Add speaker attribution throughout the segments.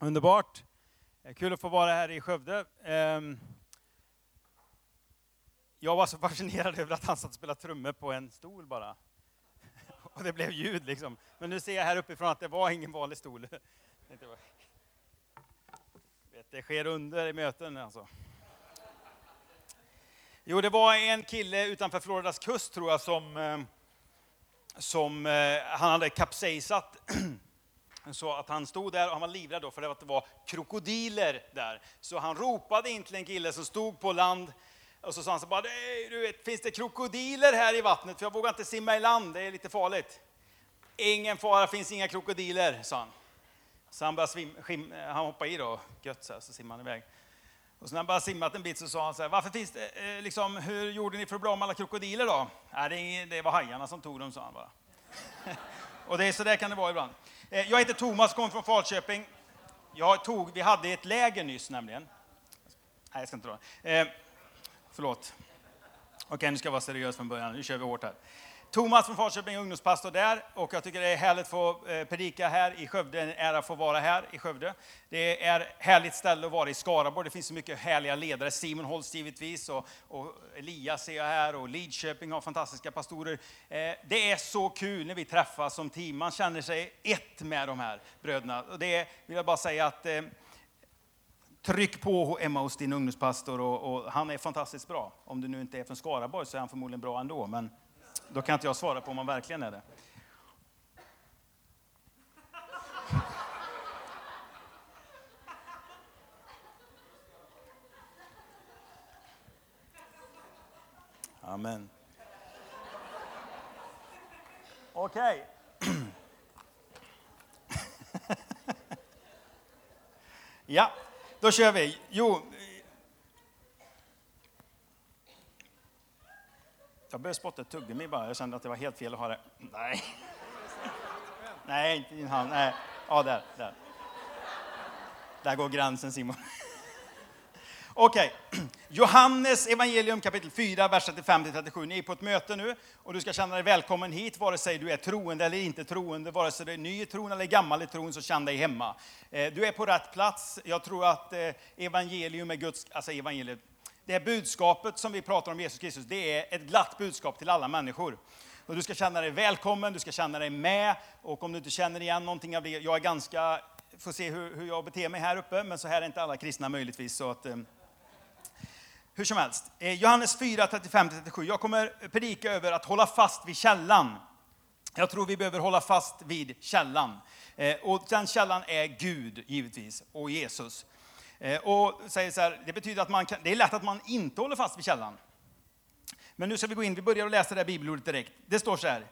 Speaker 1: Underbart. Eh, kul att få vara här i Skövde. Ehm, jag var så fascinerad över att han satt och spelade trummor på en stol bara. Och det blev ljud liksom. Men nu ser jag här uppifrån att det var ingen vanlig stol. Det sker under i möten alltså. Jo, det var en kille utanför Floridas kust tror jag som, ehm, som eh, han hade kapsejsat så att han stod där och han var livrädd då för att det var krokodiler där. Så han ropade in till en kille som stod på land och så sa han så bara, "Nej, du vet, finns det krokodiler här i vattnet? För jag vågar inte simma i land, det är lite farligt. Ingen fara, finns inga krokodiler, sa han. Så han började svim, skim, han hoppade i då, gött så, här, så simmade han iväg. Och så när han bara simmat en bit så sa han så här, varför finns det, eh, liksom, hur gjorde ni för att bli av med alla krokodiler då? Nej, det, är det var hajarna som tog dem, sa han bara. Och det är så där kan det vara ibland. Eh, jag heter Thomas, kommer från Falköping. Jag tog, vi hade ett läger nyss nämligen. Nej, jag ska inte dra. Eh, förlåt. Okej, nu ska jag vara seriös från början. Nu kör vi hårt här. Thomas från Falköping, ungdomspastor där. Och jag tycker det är härligt att få eh, predika här i Skövde. En ära att få vara här i Skövde. Det är ett härligt ställe att vara i Skaraborg. Det finns så mycket härliga ledare. Simon Holst givetvis och, och Elias ser jag här och Lidköping har fantastiska pastorer. Eh, det är så kul när vi träffas som team. Man känner sig ett med de här bröderna. Och det vill jag bara säga att eh, Tryck på Emma hos din ungdomspastor och, och han är fantastiskt bra. Om du nu inte är från Skaraborg så är han förmodligen bra ändå, men då kan inte jag svara på om han verkligen är det. Amen. Okej. Ja, då kör vi. Jo, jag började spotta ett tuggummi bara. Jag kände att det var helt fel att ha det. Nej. Nej, inte din hand. Nej. Ja, där, där. Där går gränsen Simon. Okej, Johannes evangelium kapitel 4, vers 35-37. Ni är på ett möte nu och du ska känna dig välkommen hit, vare sig du är troende eller inte troende, vare sig du är ny i tron eller gammal i tron, så känn dig hemma. Eh, du är på rätt plats. Jag tror att eh, evangelium är Guds, alltså evangeliet, det här budskapet som vi pratar om Jesus Kristus, det är ett glatt budskap till alla människor. Och du ska känna dig välkommen, du ska känna dig med. Och om du inte känner igen någonting av det, jag är ganska, får se hur, hur jag beter mig här uppe, men så här är inte alla kristna möjligtvis. Så att, eh, hur som helst, eh, Johannes 4, 35-37. Jag kommer predika över att hålla fast vid källan. Jag tror vi behöver hålla fast vid källan. Eh, Och den källan är Gud, givetvis, och Jesus. Eh, och säger så här, det betyder att man kan, det är lätt att man inte håller fast vid källan. Men nu ska vi gå in, vi börjar att läsa det här bibelordet direkt. Det står så här.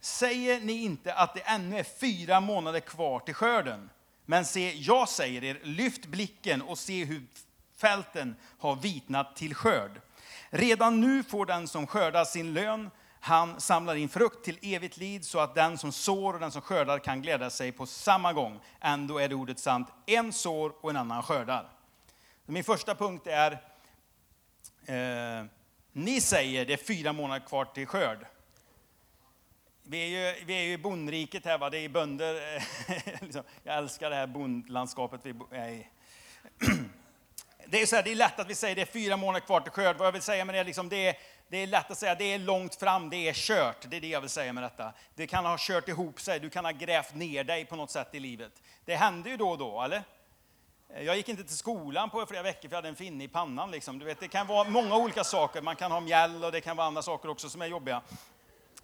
Speaker 1: Säger ni inte att det ännu är fyra månader kvar till skörden? Men se, jag säger er, lyft blicken och se hur fälten har vitnat till skörd. Redan nu får den som skördar sin lön, han samlar in frukt till evigt liv så att den som sår och den som skördar kan glädja sig på samma gång. Ändå är det ordet sant, en sår och en annan skördar. Min första punkt är, eh, ni säger det är fyra månader kvar till skörd. Vi är ju, vi är ju i bondriket här, va? det är bönder. Eh, liksom. Jag älskar det här bondlandskapet vi är i. Det är, så här, det är lätt att vi säger det är fyra månader kvar till skörd. Vad jag vill säga med det, är liksom, det, är, det är lätt att säga det är långt fram, det är kört. Det är det jag vill säga med detta. Det kan ha kört ihop sig, du kan ha grävt ner dig på något sätt i livet. Det händer ju då och då, eller? Jag gick inte till skolan på flera veckor för jag hade en finne i pannan. Liksom. Du vet, det kan vara många olika saker. Man kan ha mjäll och det kan vara andra saker också som är jobbiga.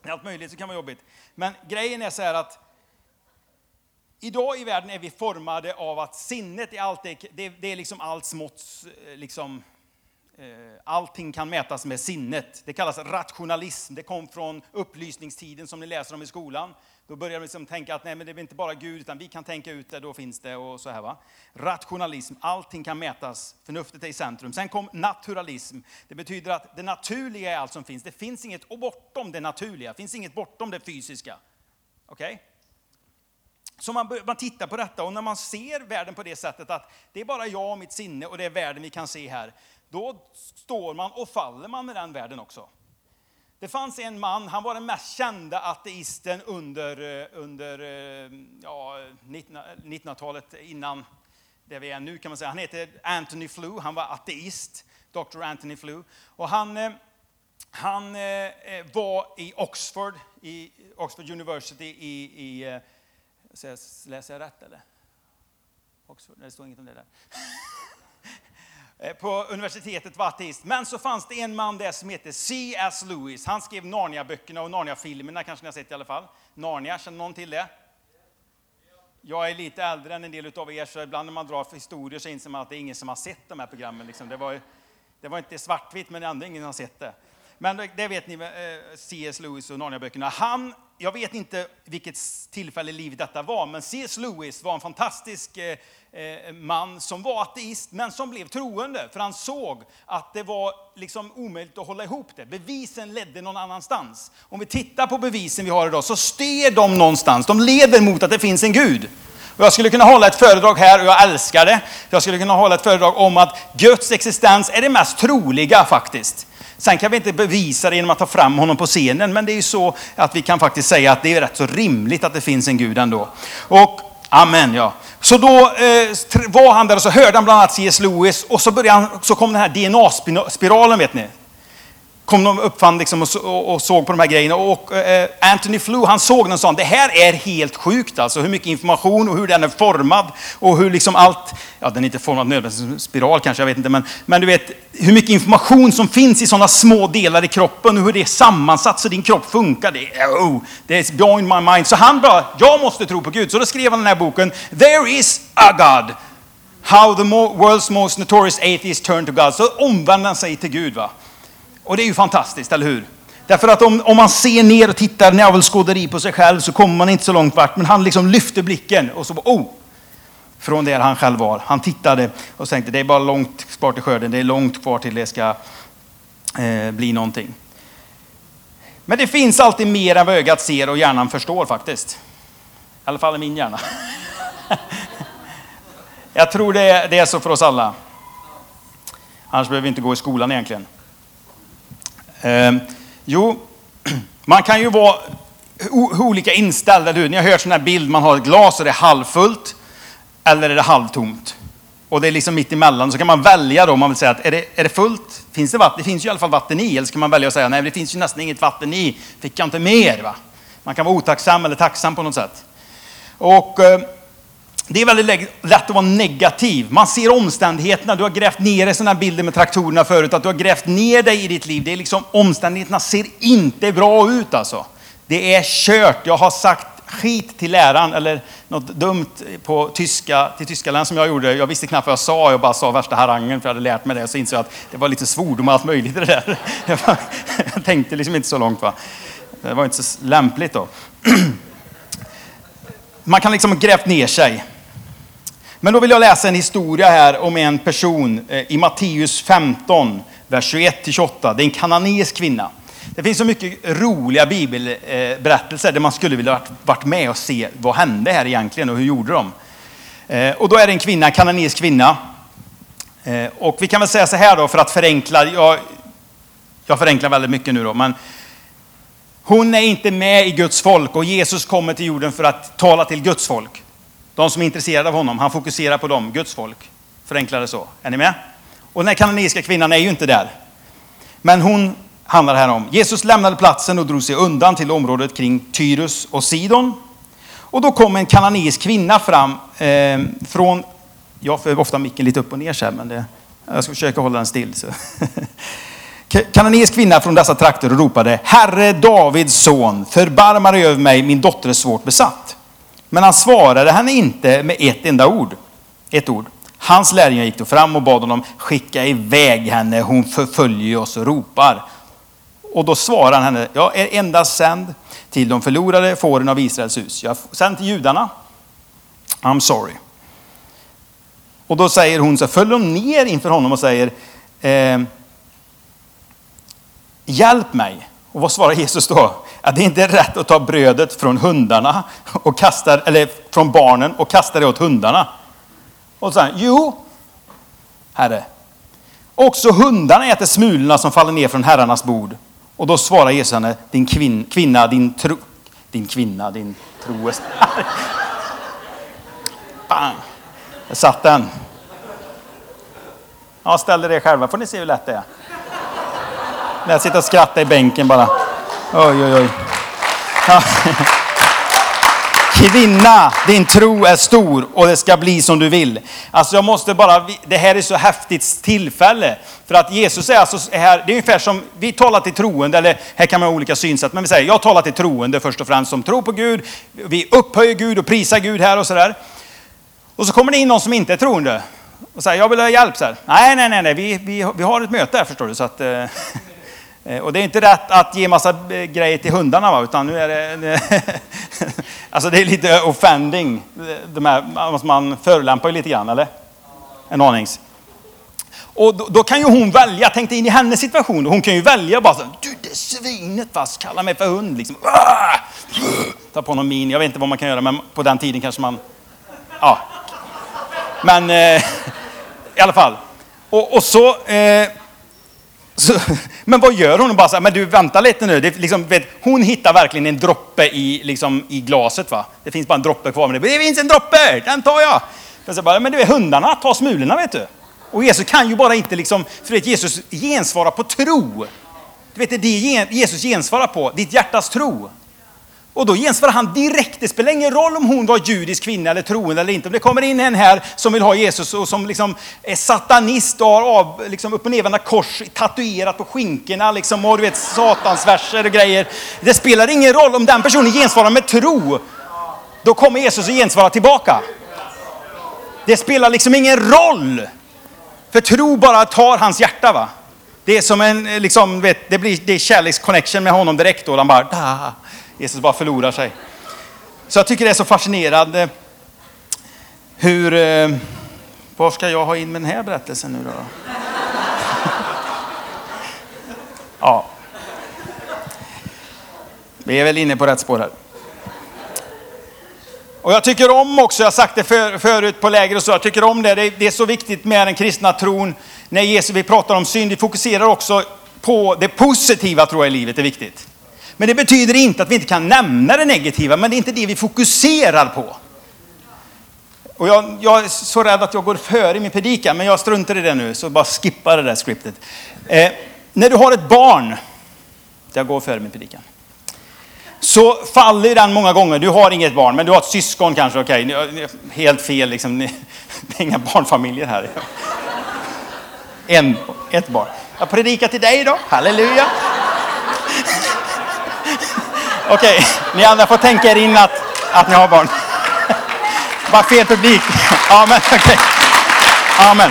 Speaker 1: Allt möjligt som kan vara jobbigt. Men grejen är så här att idag i världen är vi formade av att sinnet är allt, det, det, är liksom allt smått, eh, liksom, Eh, allting kan mätas med sinnet. Det kallas rationalism. Det kom från upplysningstiden som ni läser om i skolan. Då börjar man liksom tänka att nej, men det är inte bara Gud, utan vi kan tänka ut det, då finns det och så här. Va? Rationalism, allting kan mätas, förnuftet är i centrum. Sen kom naturalism. Det betyder att det naturliga är allt som finns. Det finns inget bortom det naturliga, det finns inget bortom det fysiska. Okej? Okay? Så man, man tittar på detta och när man ser världen på det sättet att det är bara jag och mitt sinne och det är världen vi kan se här. Då står man och faller man med den världen också. Det fanns en man, han var den mest kända ateisten under, eh, under eh, ja, 1900-talet innan det vi är nu kan man säga. Han heter Anthony Flew, han var ateist, Dr. Anthony Flew. Och han, eh, han var i Oxford, i Oxford University i, i läser jag rätt eller? Oxford, det står inget om det där. Eh, på universitetet var ateist. Men så fanns det en man där som heter C.S. Lewis. Han skrev Narnia-böckerna och Narnia-filmerna kanske ni har sett i alla fall. Narnia, känner någon till det? Jag är lite äldre än en del av er, så ibland när man drar för historier så inser man att det är ingen som har sett de här programmen. Liksom. Det, var, det var inte svartvitt, men ändå ingen har sett det. Men det vet ni, eh, C.S. Lewis och Narnia-böckerna. Han, jag vet inte vilket tillfälle i livet detta var, men C.S. Lewis var en fantastisk eh, eh, man som var ateist, men som blev troende. För han såg att det var liksom omöjligt att hålla ihop det. Bevisen ledde någon annanstans. Om vi tittar på bevisen vi har idag, så styr de någonstans. De leder mot att det finns en Gud. Och jag skulle kunna hålla ett föredrag här, och jag älskar det. Jag skulle kunna hålla ett föredrag om att Guds existens är det mest troliga faktiskt. Sen kan vi inte bevisa det genom att ta fram honom på scenen, men det är ju så att vi kan faktiskt säga att det är rätt så rimligt att det finns en Gud ändå. Och amen, ja. Så då eh, var han där och så hörde han bland annat C.S. Lewis och så, började han, så kom den här DNA-spiralen, vet ni kom de uppfann liksom och, och, och, såg på de här grejerna. Och eh, Anthony Flew, han såg den och sa, det här är helt sjukt alltså. Hur mycket information och hur den är formad. Och hur liksom allt, ja den är inte formad nödvändigtvis som spiral kanske, jag vet inte. Men, men du vet, hur mycket information som finns i sådana små delar i kroppen och hur det är sammansatt så din kropp funkar. Det är, oh, det är beyond my mind. Så han bara, jag måste tro på Gud. Så då skrev han den här boken, There is a God. How the world's most notorious atheist turned to God. Så omvände han sig till Gud. va. Och det är ju fantastiskt, eller hur? Därför att om, om man ser ner och tittar navelskåderi på sig själv så kommer man inte så långt vart. Men han liksom lyfte blicken och så oh! Från där han själv var. Han tittade och tänkte det är bara långt kvar till skörden. Det är långt kvar till det ska eh, bli någonting. Men det finns alltid mer än vad ögat ser och hjärnan förstår faktiskt. I alla fall i min hjärna. Jag tror det är, det är så för oss alla. Annars behöver vi inte gå i skolan egentligen. Eh, jo, man kan ju vara olika inställd, eller hur? Ni har hört sån här bild, man har ett glas och det är halvfullt, eller är det halvtomt? Och det är liksom mitt emellan, så kan man välja då, om man vill säga att är det, är det fullt? Finns det vatten? Det finns ju i alla fall vatten i, eller så kan man välja att säga nej, det finns ju nästan inget vatten i, fick jag inte mer? Va? Man kan vara otacksam eller tacksam på något sätt. Och eh, det är väldigt lätt att vara negativ. Man ser omständigheterna. Du har grävt ner dig, sådana bilder med traktorerna förut, att du har grävt ner dig i ditt liv. Det är liksom, omständigheterna ser inte bra ut alltså. Det är kört. Jag har sagt skit till läraren, eller något dumt på tyska, till tyskaläraren som jag gjorde. Jag visste knappt vad jag sa, jag bara sa värsta harangen för jag hade lärt mig det. Så insåg jag att det var lite svordom och allt möjligt i det där. Jag tänkte liksom inte så långt. Va? Det var inte så lämpligt då. Man kan liksom ha grävt ner sig. Men då vill jag läsa en historia här om en person eh, i Matteus 15, vers 21-28. Det är en kananeisk kvinna. Det finns så mycket roliga bibelberättelser där man skulle vilja varit med och se vad hände här egentligen och hur gjorde de? Eh, och då är det en kvinna, en kananeisk kvinna. Eh, och vi kan väl säga så här då för att förenkla. Jag, jag förenklar väldigt mycket nu då, men hon är inte med i Guds folk och Jesus kommer till jorden för att tala till Guds folk. De som är intresserade av honom, han fokuserar på dem, Guds folk. Förenklade så. Är ni med? Och den här kanoniska kvinnan är ju inte där. Men hon handlar här om. Jesus lämnade platsen och drog sig undan till området kring Tyrus och Sidon. Och då kom en kananeisk kvinna fram eh, från, jag får ofta micken lite upp och ner så här, men det, jag ska försöka hålla den still. Så. Kananeisk kvinna från dessa trakter och ropade Herre Davids son, förbarma dig över mig, min dotter är svårt besatt. Men han svarade henne inte med ett enda ord. Ett ord. Hans lärjungar gick då fram och bad honom skicka iväg henne, hon förföljer oss och ropar. Och då svarar han henne, jag är endast sänd till de förlorade fåren av Israels hus. Jag, sen till judarna. I'm sorry. Och då säger hon så föll hon de ner inför honom och säger eh, Hjälp mig. Och vad svarar Jesus då? Att det inte är rätt att ta brödet från hundarna och kasta, eller från barnen och kasta det åt hundarna. Och så här, jo, Herre. Också hundarna äter smulorna som faller ner från herrarnas bord. Och då svarar Jesus henne, din kvin, kvinna, din tro... Din kvinna, din tro är stark. Bang! Där satt den. Ja, ställ dig själva får ni se hur lätt det är. När jag sitter och skrattar i bänken bara. Oj, oj, oj. Ja. Kvinna, din tro är stor och det ska bli som du vill. Alltså jag måste bara, det här är så häftigt tillfälle. För att Jesus är alltså här, det är ungefär som, vi talar till troende, eller här kan man ha olika synsätt, men vi säger, jag talar till troende först och främst som tror på Gud. Vi upphöjer Gud och prisar Gud här och sådär. Och så kommer det in någon som inte är troende och säger, jag vill ha hjälp. Så här. Nej, nej, nej, nej. Vi, vi, vi har ett möte här förstår du. Så att, Eh, Eh, och det är inte rätt att ge massa eh, grejer till hundarna, va? utan nu är det... alltså det är lite offending. Eh, de här, alltså, man förolämpar ju lite grann, eller? En anings. Och då, då, kan ju hon välja, tänk dig in i hennes situation, hon kan ju välja bara så du det svinet fast, kalla mig för hund liksom. Ta på någon min, jag vet inte vad man kan göra, men på den tiden kanske man... Ja. Men eh, i alla fall. Och, och så... Eh, så, men vad gör hon? bara så här, men du vänta lite nu. Det, liksom, vet, hon hittar verkligen en droppe i, liksom, i glaset. Va? Det finns bara en droppe kvar. Men det, det finns en droppe, den tar jag. Men, så bara, men du, hundarna tar smulorna vet du. Och Jesus kan ju bara inte liksom, för vet, Jesus gensvarar på tro. Du vet, det är det Jesus gensvarar på, ditt hjärtas tro. Och då gensvarar han direkt. Det spelar ingen roll om hon var judisk kvinna eller troende eller inte. Om det kommer in en här som vill ha Jesus och som liksom är satanist och har av, liksom upp och nervända kors tatuerat på skinkorna liksom, och du vet satansverser och grejer. Det spelar ingen roll om den personen gensvarar med tro. Då kommer Jesus att gensvara tillbaka. Det spelar liksom ingen roll. För tro bara tar hans hjärta. va. Det är som en, liksom, vet, det blir det är kärleksconnection med honom direkt. Då. Han bara, da. Jesus bara förlorar sig. Så jag tycker det är så fascinerande hur... Eh, ska jag ha in med den här berättelsen nu då? ja. Vi är väl inne på rätt spår här. Och jag tycker om också, jag har sagt det för, förut på läger och så, jag tycker om det. det. Det är så viktigt med den kristna tron. När Jesus, vi pratar om synd, vi fokuserar också på det positiva tror jag i livet är viktigt. Men det betyder inte att vi inte kan nämna det negativa, men det är inte det vi fokuserar på. Och jag, jag är så rädd att jag går före i min predikan, men jag struntar i det nu, så bara skippa det där skriptet. Eh, när du har ett barn, jag går före min predikan, så faller den många gånger. Du har inget barn, men du har ett syskon kanske, okej, okay. helt fel liksom. Det är inga barnfamiljer här. En, ett barn. Jag predikar till dig då, halleluja. Okej, okay. ni andra får tänka er in att, att ni har barn. Bara fel publik. Amen. Okej. Okay. Amen.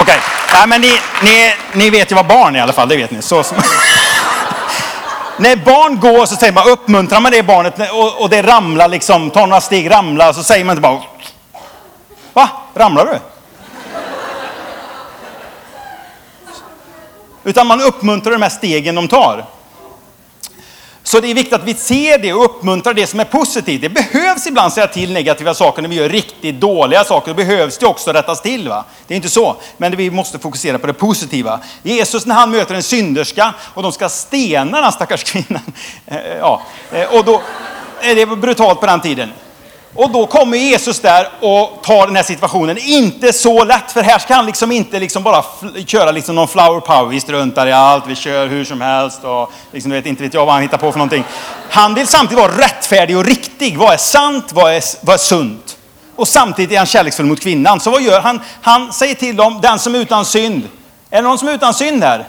Speaker 1: Okej. Okay. Nej, men ni, ni, ni vet ju vad barn är i alla fall, det vet ni. Så, När barn går så säger man, uppmuntrar man det barnet och, och det ramlar liksom, tar några steg, ramlar, så säger man inte bara Va? Ramlar du? Utan man uppmuntrar de här stegen de tar. Så det är viktigt att vi ser det och uppmuntrar det som är positivt. Det behövs ibland säga till negativa saker när vi gör riktigt dåliga saker. Då behövs det också rättas till. Va? Det är inte så. Men vi måste fokusera på det positiva. Jesus när han möter en synderska och de ska stena den stackars kvinnan. Eh, ja. Eh, och då, det var brutalt på den tiden. Och då kommer Jesus där och tar den här situationen. Inte så lätt, för här ska han liksom inte liksom bara köra liksom någon flower power. Vi struntar i allt, vi kör hur som helst och liksom, vet, inte vet jag vad han hittar på för någonting. Han vill samtidigt vara rättfärdig och riktig. Vad är sant? Vad är, vad är sunt? Och samtidigt är han kärleksfull mot kvinnan. Så vad gör han? Han säger till dem, den som är utan synd. Är det någon som är utan synd här?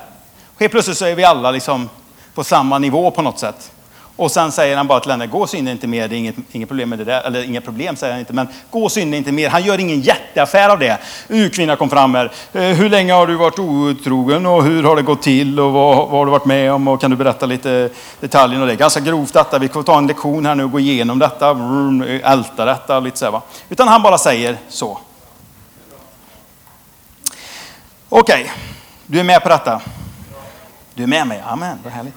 Speaker 1: Helt plötsligt så är vi alla liksom på samma nivå på något sätt. Och sen säger han bara till henne, gå och synda inte mer, det är inget, inget problem med det där. Eller inga problem säger han inte, men gå och synda inte mer. Han gör ingen jätteaffär av det. Uh, kvinna kom fram här. Eh, hur länge har du varit otrogen och hur har det gått till och vad, vad har du varit med om och kan du berätta lite detaljer? Och det är ganska grovt detta. Vi får ta en lektion här nu och gå igenom detta, älta detta lite så här, va. Utan han bara säger så. Okej, okay. du är med på detta? Du är med mig? Amen, vad härligt.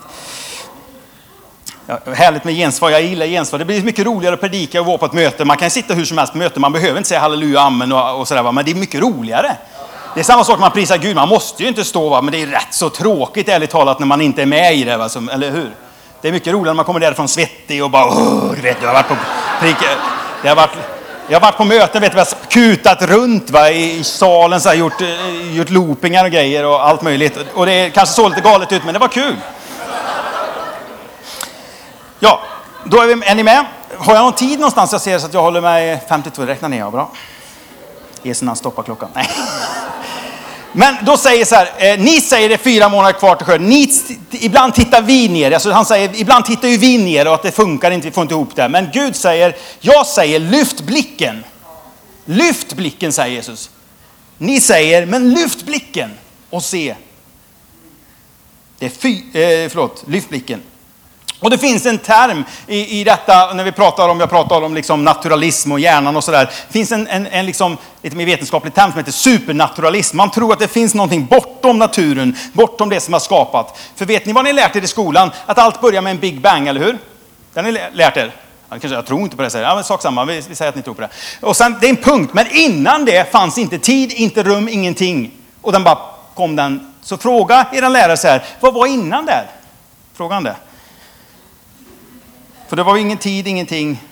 Speaker 1: Ja, härligt med gensvar, jag gillar gensvar. Det blir mycket roligare att predika och vara på ett möte. Man kan sitta hur som helst på möte, man behöver inte säga halleluja, amen och, och sådär, men det är mycket roligare. Det är samma sak när man prisar Gud, man måste ju inte stå, va? men det är rätt så tråkigt ärligt talat när man inte är med i det, va? Som, eller hur? Det är mycket roligare när man kommer därifrån svettig och bara, du vet, jag har varit på predika. Har varit, jag har varit på möten, vet du, kutat runt va, i salen, så här, gjort, eh, gjort loopingar och grejer och allt möjligt. Och det kanske såg lite galet ut, men det var kul. Ja, då är, vi, är ni med? Har jag någon tid någonstans? Jag ser så att jag håller mig 52. Räkna ner, ja, bra. när han stoppar klockan. Nej. Men då säger så här, eh, ni säger det fyra månader kvar till skörden. ibland tittar vi ner. Alltså han säger, ibland tittar ju vi ner och att det funkar inte, vi får inte ihop det. Men Gud säger, jag säger lyft blicken. Lyft blicken, säger Jesus. Ni säger, men lyft blicken och se. Det är fy, eh, förlåt, lyft blicken. Och det finns en term i, i detta, när vi pratar om, jag pratar om liksom naturalism och hjärnan och sådär. Det finns en, en, en liksom, lite mer vetenskaplig term som heter supernaturalism. Man tror att det finns någonting bortom naturen, bortom det som har skapat. För vet ni vad ni lärt er i skolan? Att allt börjar med en Big Bang, eller hur? Det har ni lärt er? kanske, jag tror inte på det, säger ja, men sak samma, vi, vi säger att ni tror på det. Och sen, det är en punkt, men innan det fanns inte tid, inte rum, ingenting. Och den bara kom den. Så fråga era lärare så här, vad var innan där? Fråga han det. För det var ingen tid, ingenting.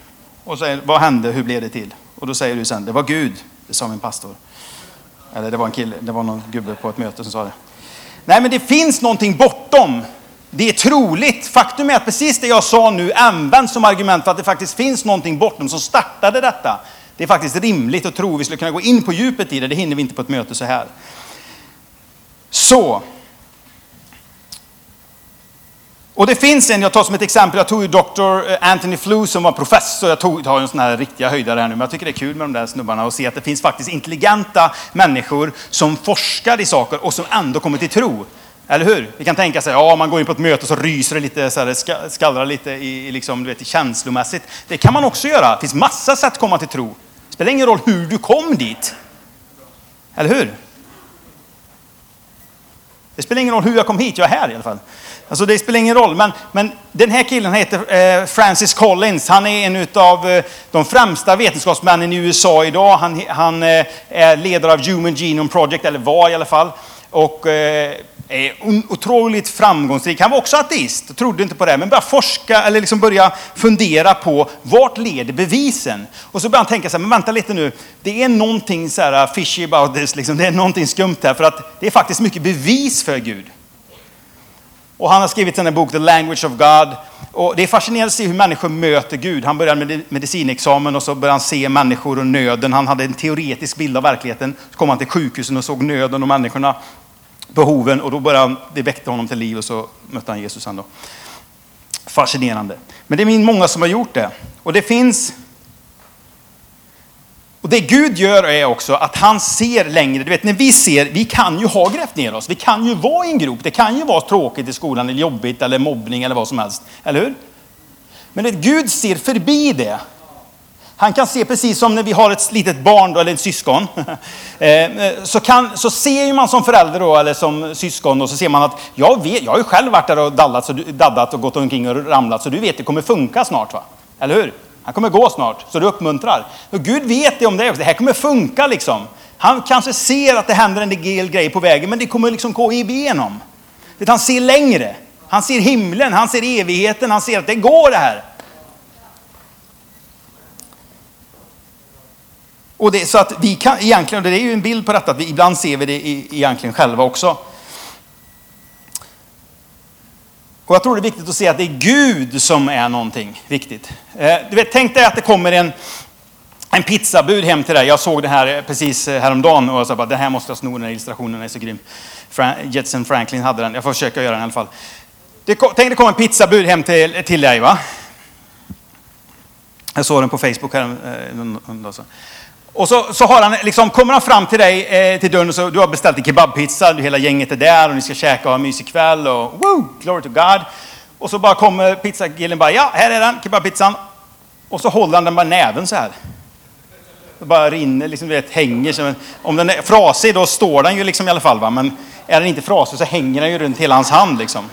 Speaker 1: Och så vad hände, hur blev det till? Och då säger du sen, det var Gud, det sa min pastor. Eller det var en kille, det var någon gubbe på ett möte som sa det. Nej, men det finns någonting bortom. Det är troligt. Faktum är att precis det jag sa nu används som argument för att det faktiskt finns någonting bortom som startade detta. Det är faktiskt rimligt att tro. Vi skulle kunna gå in på djupet i det, det hinner vi inte på ett möte så här. Så, och det finns en, jag tar som ett exempel, jag tog ju Dr. Eh, Anthony Flew som var professor, jag tog, tar en sån här riktiga höjdare här nu, men jag tycker det är kul med de där snubbarna och se att det finns faktiskt intelligenta människor som forskar i saker och som ändå kommer till tro. Eller hur? Vi kan tänka sig, ja man går in på ett möte och så ryser det lite, så här, skallrar lite i, liksom, du vet, känslomässigt. Det kan man också göra. Det finns massa sätt att komma till tro. Det spelar ingen roll hur du kom dit. Eller hur? Det spelar ingen roll hur jag kom hit, jag är här i alla fall. Alltså det spelar ingen roll, men, men den här killen heter eh, Francis Collins. Han är en av eh, de främsta vetenskapsmännen i USA idag. Han, han eh, är ledare av Human Genome Project, eller var i alla fall. Och är otroligt framgångsrik. Han var också ateist trodde inte på det, men började forska eller liksom börja fundera på vart leder bevisen? Och så började han tänka så här, men vänta lite nu, det är någonting så här fishy about this, liksom. det är någonting skumt här, för att det är faktiskt mycket bevis för Gud. Och han har skrivit en bok, The Language of God. Och det är fascinerande att se hur människor möter Gud. Han började med medicinexamen och så började han se människor och nöden. Han hade en teoretisk bild av verkligheten. Så kom han till sjukhusen och såg nöden och människorna, behoven. Och då började han, det väckte honom till liv och så mötte han Jesus ändå. Fascinerande. Men det är många som har gjort det. Och det finns det Gud gör är också att han ser längre. Du vet, när vi ser, vi kan ju ha grävt ner oss. Vi kan ju vara i en grop. Det kan ju vara tråkigt i skolan, eller jobbigt, eller mobbning, eller vad som helst. Eller hur? Men att Gud ser förbi det. Han kan se precis som när vi har ett litet barn, eller ett syskon. Eh, så, kan, så ser man som förälder då, eller som syskon, och så ser man att jag, vet, jag har ju själv varit där och dallat, så daddat och gått omkring och ramlat, så du vet det kommer funka snart. va? Eller hur? Han kommer gå snart, så du uppmuntrar. Och Gud vet det om det också. Det här kommer funka liksom. Han kanske ser att det händer en del grejer på vägen, men det kommer liksom gå igenom. Han ser längre. Han ser himlen, han ser evigheten, han ser att det går det här. Och det, så att vi kan egentligen, det är ju en bild på detta, att vi ibland ser vi det egentligen själva också. Och jag tror det är viktigt att se att det är Gud som är någonting viktigt. Eh, du vet, tänk dig att det kommer en, en pizzabud hem till dig. Jag såg det här eh, precis eh, häromdagen och jag sa bara, det här måste jag sno, den här illustrationen är så grym. Jetson Franklin hade den, jag får försöka göra den i alla fall. Det, tänk det kommer en pizzabud hem till, till dig va? Jag såg den på Facebook här. Och så, så har han, liksom, kommer han fram till dig eh, till dörren och så, du har beställt en kebabpizza, hela gänget är där och ni ska käka och ha en mysig kväll och woo, glory to God. Och så bara kommer pizzagillen bara, ja, här är den, kebabpizzan. Och så håller han den bara näven så här. Det bara rinner, liksom, vet, hänger. Som, om den är frasig då står den ju liksom i alla fall. Va? Men är den inte frasig så hänger den ju runt hela hans hand. Liksom.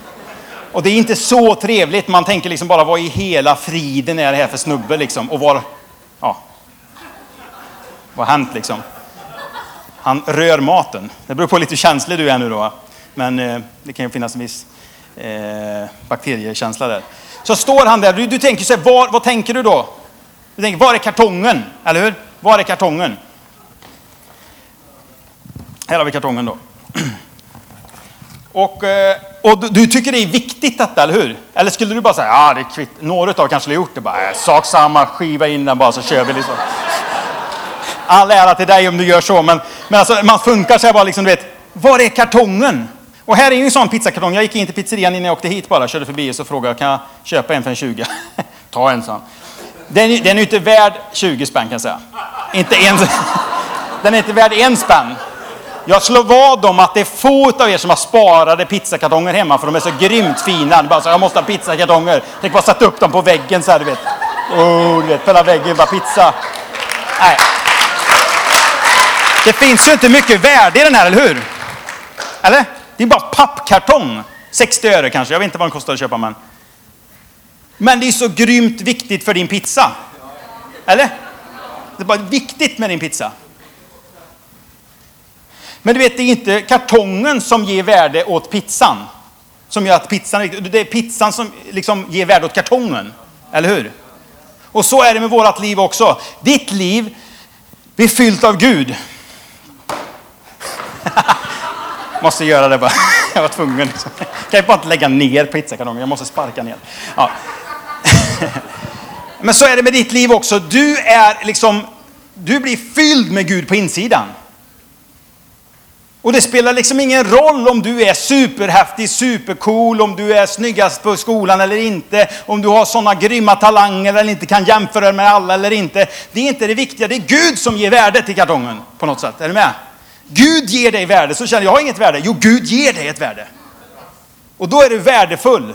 Speaker 1: Och det är inte så trevligt. Man tänker liksom bara, vad i hela friden är det här för snubbe liksom? Och var. Vad har hänt liksom? Han rör maten. Det beror på hur lite känslig du är nu då. Men eh, det kan ju finnas en viss eh, bakteriekänsla där. Så står han där, du, du tänker så här, var, vad tänker du då? Du tänker, var är kartongen? Eller hur? Var är kartongen? Här har vi kartongen då. Och, eh, och du tycker det är viktigt detta, eller hur? Eller skulle du bara säga, ja det är kvitt. Några av kanske har gjort det, bara, äh, sak samma, skiva in den bara så kör vi liksom. All ära till dig om du gör så, men, men alltså, man funkar så här bara liksom, du vet, var är kartongen? Och här är ju en sån pizzakartong. Jag gick in till pizzerian innan jag åkte hit bara, körde förbi och så frågade jag, kan jag köpa en för en 20? Ta en, sån. Den, den är ju inte värd 20 spänn kan jag säga. Inte en, den är inte värd en spänn. Jag slår vad om att det är få av er som har sparade pizzakartonger hemma för de är så grymt fina. Bara så, jag måste ha pizzakartonger. Tänk bara sätta upp dem på väggen så här, du vet. Oh, du vet, hela väggen bara pizza. Nej. Det finns ju inte mycket värde i den här, eller hur? Eller? Det är bara pappkartong. 60 öre kanske, jag vet inte vad den kostar att köpa men. Men det är så grymt viktigt för din pizza. Eller? Det är bara viktigt med din pizza. Men du vet, det är inte kartongen som ger värde åt pizzan. Som gör att pizzan, det är pizzan som liksom ger värde åt kartongen. Eller hur? Och så är det med vårt liv också. Ditt liv blir fyllt av Gud. måste göra det bara. Jag var tvungen. Liksom. Kan jag bara inte lägga ner pizzakartongen? Jag måste sparka ner. Ja. Men så är det med ditt liv också. Du är liksom, du blir fylld med Gud på insidan. Och det spelar liksom ingen roll om du är superhäftig, supercool, om du är snyggast på skolan eller inte, om du har sådana grymma talanger eller inte kan jämföra med alla eller inte. Det är inte det viktiga, det är Gud som ger värde till kartongen på något sätt. Är du med? Gud ger dig värde, så känner jag, jag har inget värde. Jo, Gud ger dig ett värde. Och då är du värdefull.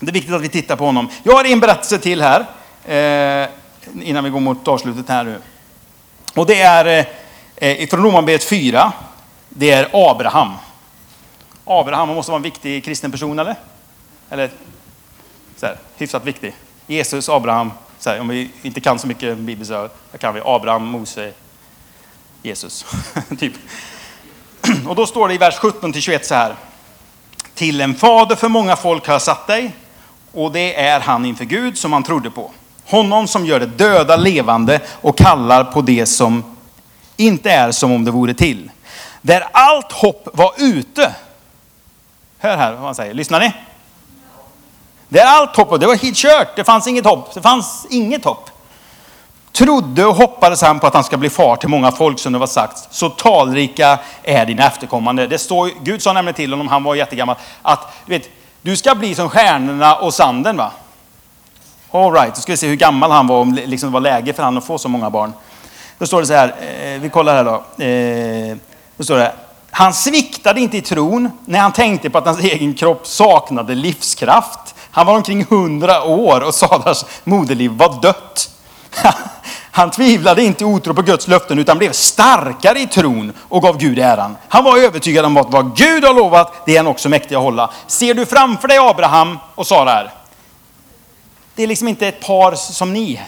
Speaker 1: Det är viktigt att vi tittar på honom. Jag har en berättelse till här, eh, innan vi går mot avslutet här nu. Och det är eh, eh från Romarbrevet 4. Det är Abraham. Abraham måste vara en viktig kristen person, eller? Eller så här, hyfsat viktig. Jesus, Abraham. Så här, om vi inte kan så mycket bibel så kan vi Abraham, Mose, Jesus. typ. Och då står det i vers 17-21 så här. Till en fader för många folk har jag satt dig, och det är han inför Gud som han trodde på. Honom som gör det döda levande och kallar på det som inte är som om det vore till. Där allt hopp var ute. Hör här vad han säger, lyssnar ni? Där allt hopp, det var helt kört, det fanns inget hopp, det fanns inget hopp trodde och hoppades han på att han ska bli far till många folk som det var sagt. Så talrika är dina efterkommande. Det står, Gud sa nämligen till honom, han var jättegammal, att du, vet, du ska bli som stjärnorna och sanden. va? All right, då ska vi se hur gammal han var, om liksom det var läge för honom att få så många barn. Då står det så här, eh, vi kollar här då. Eh, då står det, han sviktade inte i tron när han tänkte på att hans egen kropp saknade livskraft. Han var omkring hundra år och Sadars moderliv var dött. Han tvivlade inte i otro på Guds löften utan blev starkare i tron och gav Gud äran. Han var övertygad om att vad Gud har lovat, det är han också mäktig att hålla. Ser du framför dig Abraham och Sara här? Det är liksom inte ett par som ni.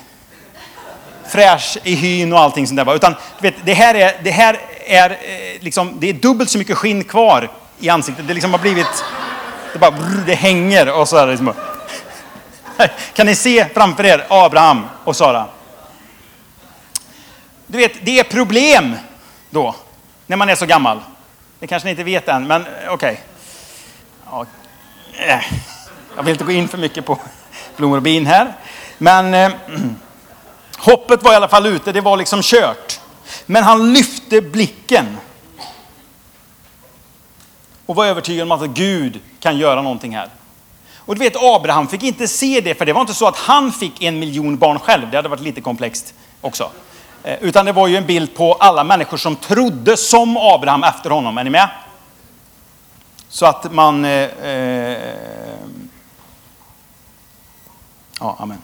Speaker 1: Fräsch i hyn och allting sånt där. Utan vet, det här är, det här är eh, liksom, det är dubbelt så mycket skinn kvar i ansiktet. Det liksom har blivit, det bara, det hänger och så här liksom. Kan ni se framför er Abraham och Sara? Du vet, det är problem då, när man är så gammal. Det kanske ni inte vet än, men eh, okej. Okay. Ja, äh. jag vill inte gå in för mycket på blommor och bin här. Men eh, hoppet var i alla fall ute, det var liksom kört. Men han lyfte blicken. och var övertygad om att Gud kan göra någonting här. Och du vet, Abraham fick inte se det, för det var inte så att han fick en miljon barn själv. Det hade varit lite komplext också. Eh, utan det var ju en bild på alla människor som trodde som Abraham efter honom. Är ni med? Så att man... Eh, eh, ja, amen.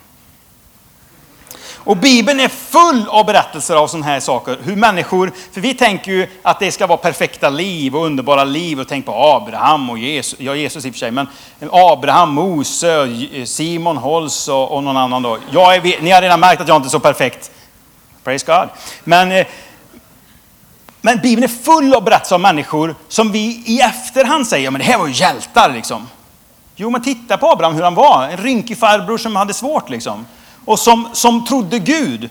Speaker 1: Och Bibeln är full av berättelser av sådana här saker. Hur människor, för vi tänker ju att det ska vara perfekta liv och underbara liv och tänk på Abraham och Jesus, ja Jesus i och för sig, men Abraham, Mose, Simon Holst och, och någon annan då. Jag är, ni har redan märkt att jag inte är så perfekt. Praise God. Men, eh, men Bibeln är full av berättelser om människor som vi i efterhand säger, men det här var ju hjältar liksom. Jo, men titta på Abraham hur han var. En rynkig farbror som hade svårt liksom och som, som trodde Gud.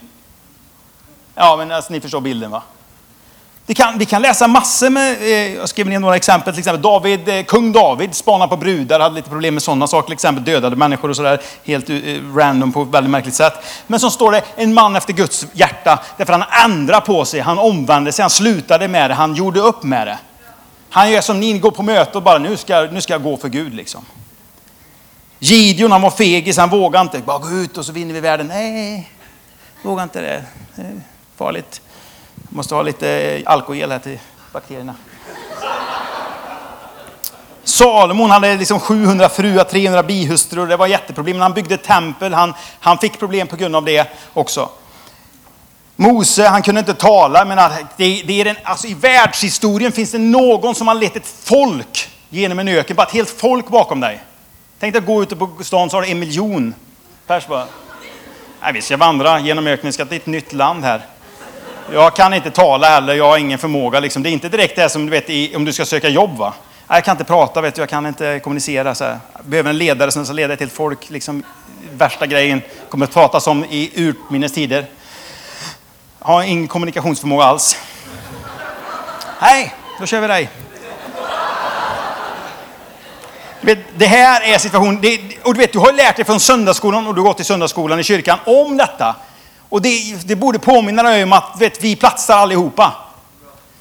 Speaker 1: Ja, men alltså, ni förstår bilden va? Vi kan, vi kan läsa massor med, eh, jag skrev ner några exempel, till exempel David, eh, kung David spanade på brudar, hade lite problem med sådana saker, till exempel dödade människor och sådär, helt eh, random på ett väldigt märkligt sätt. Men så står det en man efter Guds hjärta, därför han ändrade på sig, han omvände sig, han slutade med det, han gjorde upp med det. Han gör som ni, går på möte och bara, nu ska, nu ska jag gå för Gud liksom. Gideon han var fegis, han vågade inte. Bara gå ut och så vinner vi världen. Nej, vågar inte det. det är farligt. Måste ha lite alkohol här till bakterierna. Salomon hade liksom 700 fruar, 300 bihustrur. Det var jätteproblem. Han byggde tempel. Han, han fick problem på grund av det också. Mose, han kunde inte tala, men det, det är den, alltså i världshistorien finns det någon som har lett ett folk genom en öken. Bara ett helt folk bakom dig. Tänk dig att gå ute på stan så har du en miljon pers bara. Nej, vi ska vandra genom öknen, vi ska till ett nytt land här. Jag kan inte tala heller, jag har ingen förmåga. Liksom. Det är inte direkt det som du vet om du ska söka jobb. Va? Jag kan inte prata, vet du, jag kan inte kommunicera. Så här. Jag behöver en ledare som ska leda till folk. Liksom, värsta grejen kommer att pratas om i urminnes tider. Jag har ingen kommunikationsförmåga alls. Nej, då kör vi dig. Det här är situationen. och du vet, du har lärt dig från söndagsskolan och du har gått i söndagsskolan i kyrkan om detta. Och det, det borde påminna dig om att vet, vi platsar allihopa.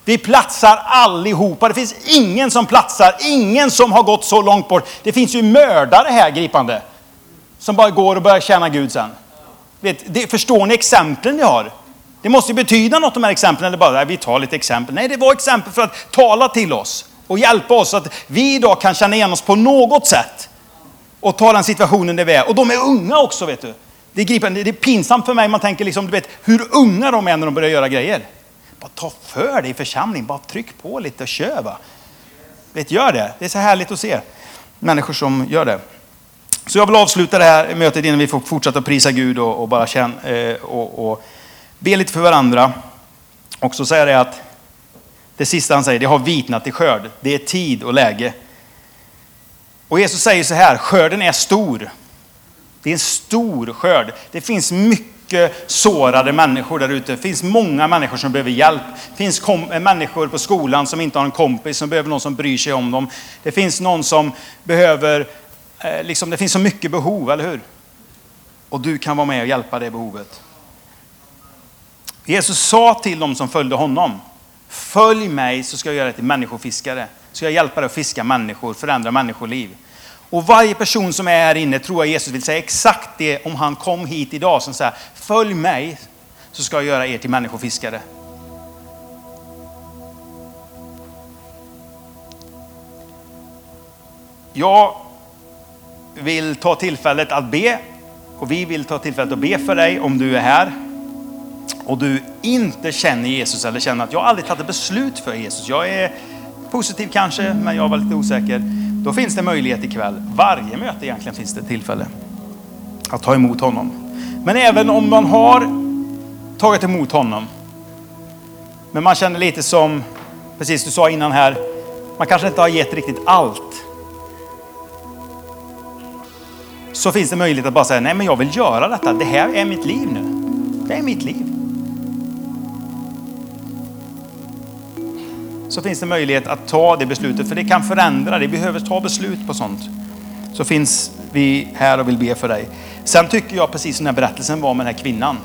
Speaker 1: Vi platsar allihopa. Det finns ingen som platsar, ingen som har gått så långt bort. Det finns ju mördare här gripande. Som bara går och börjar tjäna Gud sen. Vet, det, förstår ni exemplen vi har? Det måste ju betyda något de här exemplen, eller bara, vi tar lite exempel. Nej, det var exempel för att tala till oss och hjälpa oss så att vi idag kan känna igen oss på något sätt och ta den situationen där vi är. Och de är unga också, vet du. Det är, gripande. det är pinsamt för mig, man tänker liksom, du vet, hur unga de är när de börjar göra grejer. Bara ta för dig i församling, bara tryck på lite och kör. Va? Vet, gör det. Det är så härligt att se människor som gör det. Så jag vill avsluta det här mötet innan vi får fortsätta prisa Gud och, och bara känna eh, och, och be lite för varandra. Och så säger det att det sista han säger, det har vitnat i skörd. Det är tid och läge. Och Jesus säger så här, skörden är stor. Det är en stor skörd. Det finns mycket sårade människor där ute. Det finns många människor som behöver hjälp. Det finns eh, människor på skolan som inte har en kompis, som behöver någon som bryr sig om dem. Det finns någon som behöver, eh, liksom, det finns så mycket behov, eller hur? Och du kan vara med och hjälpa det behovet. Jesus sa till dem som följde honom, Följ mig så ska jag göra dig till människofiskare. Så jag hjälpa dig att fiska människor, förändra människoliv. Och varje person som är här inne tror jag Jesus vill säga exakt det om han kom hit idag som säger följ mig så ska jag göra er till människofiskare. Jag vill ta tillfället att be och vi vill ta tillfället att be för dig om du är här och du inte känner Jesus eller känner att jag aldrig tagit ett beslut för Jesus. Jag är positiv kanske, men jag var lite osäker. Då finns det möjlighet ikväll. Varje möte egentligen finns det tillfälle att ta emot honom. Men även om man har tagit emot honom, men man känner lite som, precis du sa innan här, man kanske inte har gett riktigt allt. Så finns det möjlighet att bara säga, nej men jag vill göra detta. Det här är mitt liv nu. Det är mitt liv. Så finns det möjlighet att ta det beslutet, för det kan förändra. Det behöver ta beslut på sånt. Så finns vi här och vill be för dig. Sen tycker jag, precis som den här berättelsen var med den här kvinnan.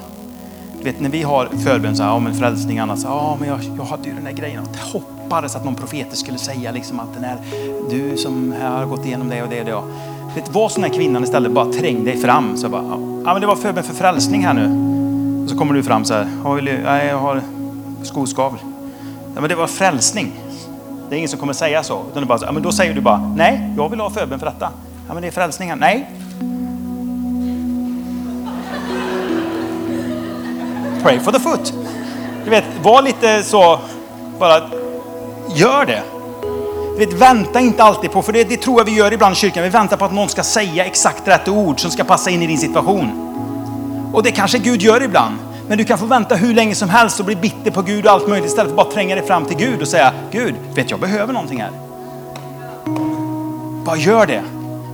Speaker 1: Du vet när vi har förbön, så här, om en frälsning, annars, ja men jag, jag hade ju den där grejen, att hoppades att någon profet skulle säga liksom att den här, du som har gått igenom det och det och det. Vet, var sån här kvinnan istället bara träng dig fram. Så bara, ja men det var förbön för frälsning här nu. Och så kommer du fram så här, jag har skoskavel. Nej, men det var frälsning. Det är ingen som kommer säga så. Utan det bara, ja, men då säger du bara, nej, jag vill ha förbön för detta. Ja, men det är frälsningen. Nej. Pray for the foot. Du vet, var lite så, bara gör det. Du vet, vänta inte alltid på, för det, det tror jag vi gör ibland i kyrkan. Vi väntar på att någon ska säga exakt rätt ord som ska passa in i din situation. Och det kanske Gud gör ibland. Men du kan få vänta hur länge som helst och bli bitter på Gud och allt möjligt istället för att bara tränga dig fram till Gud och säga Gud, vet jag behöver någonting här. Bara gör det.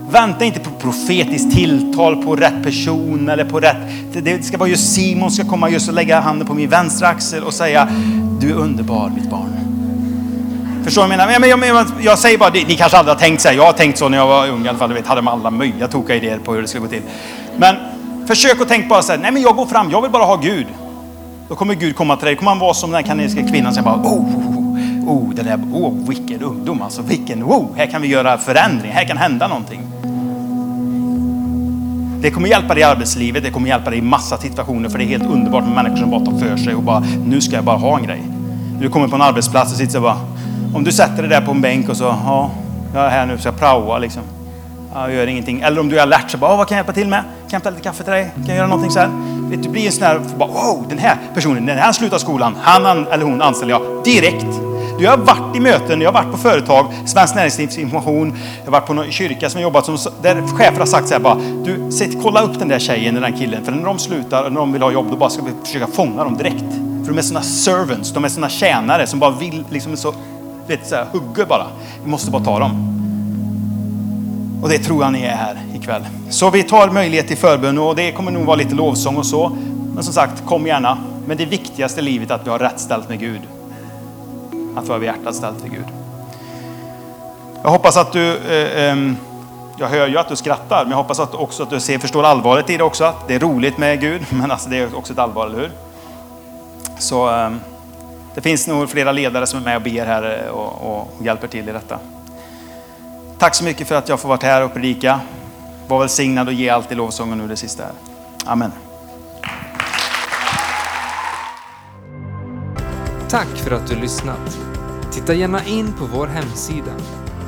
Speaker 1: Vänta inte på profetiskt tilltal på rätt person eller på rätt... Det ska vara just Simon ska komma just och lägga handen på min vänstra axel och säga Du är underbar mitt barn. Förstår du vad jag menar? Jag, jag, jag säger bara, ni kanske aldrig har tänkt så här. Jag har tänkt så när jag var ung i alla fall. Du vet, hade med alla möjliga tokiga idéer på hur det skulle gå till. Men Försök att tänka bara så här, nej men jag går fram, jag vill bara ha Gud. Då kommer Gud komma till dig. kommer han vara som den kanadensiska kanadiska kvinnan som bara, oh, oh, oh, där, oh, vilken ungdom alltså, vilken, oh, här kan vi göra förändring, här kan hända någonting. Det kommer hjälpa dig i arbetslivet, det kommer hjälpa dig i massa situationer för det är helt underbart med människor som bara tar för sig och bara, nu ska jag bara ha en grej. Du kommer på en arbetsplats och sitter och bara, om du sätter dig där på en bänk och så, ja, jag är här nu så jag praoa liksom. Jag gör ingenting. Eller om du är alert så bara, vad kan jag hjälpa till med? Kan jag hämta lite kaffe till dig? Kan jag göra någonting så här? Du blir en sån här, bara, wow, den här personen, när han slutar skolan, han eller hon anställer jag direkt. Du har varit i möten, jag har varit på företag, Svenskt Näringslivsinformation, jag har varit på någon kyrka som jag jobbat som, där chefer har sagt så här bara, du, sitt, kolla upp den där tjejen eller den killen, för när de slutar, när de vill ha jobb, då bara ska vi försöka fånga dem direkt. För de är såna servants, de är såna tjänare som bara vill, liksom så, vet, så här, hugger bara. Vi måste bara ta dem. Och det tror jag ni är här ikväll. Så vi tar möjlighet till förbön och det kommer nog vara lite lovsång och så. Men som sagt, kom gärna. Men det viktigaste i livet är att vi har rätt ställt med Gud. Att vi har hjärtat ställt med Gud. Jag hoppas att du, eh, eh, jag hör ju att du skrattar, men jag hoppas att också att du ser, förstår allvaret i det också. Det är roligt med Gud, men alltså det är också ett allvar, eller hur? Så eh, det finns nog flera ledare som är med och ber här eh, och, och hjälper till i detta. Tack så mycket för att jag får vara här och predika. Var välsignad och ge allt i lovsången nu det sista här. Amen.
Speaker 2: Tack för att du lyssnat. Titta gärna in på vår hemsida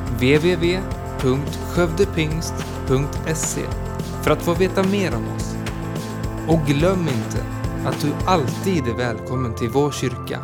Speaker 2: www.skövdepingst.se för att få veta mer om oss. Och glöm inte att du alltid är välkommen till vår kyrka